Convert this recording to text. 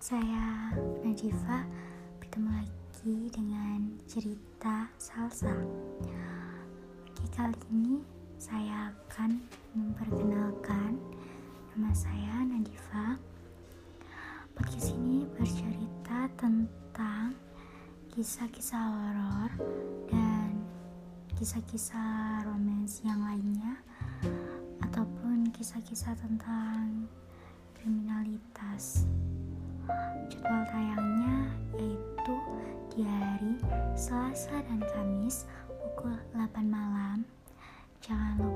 Saya Nadifa bertemu lagi dengan cerita salsa. Oke, kali ini saya akan memperkenalkan nama saya Nadifa. Podcast ini bercerita tentang kisah-kisah horor dan kisah-kisah romans yang lainnya ataupun kisah-kisah tentang kriminalitas. Jadwal tayangnya yaitu di hari Selasa dan Kamis pukul 8 malam. Jangan lupa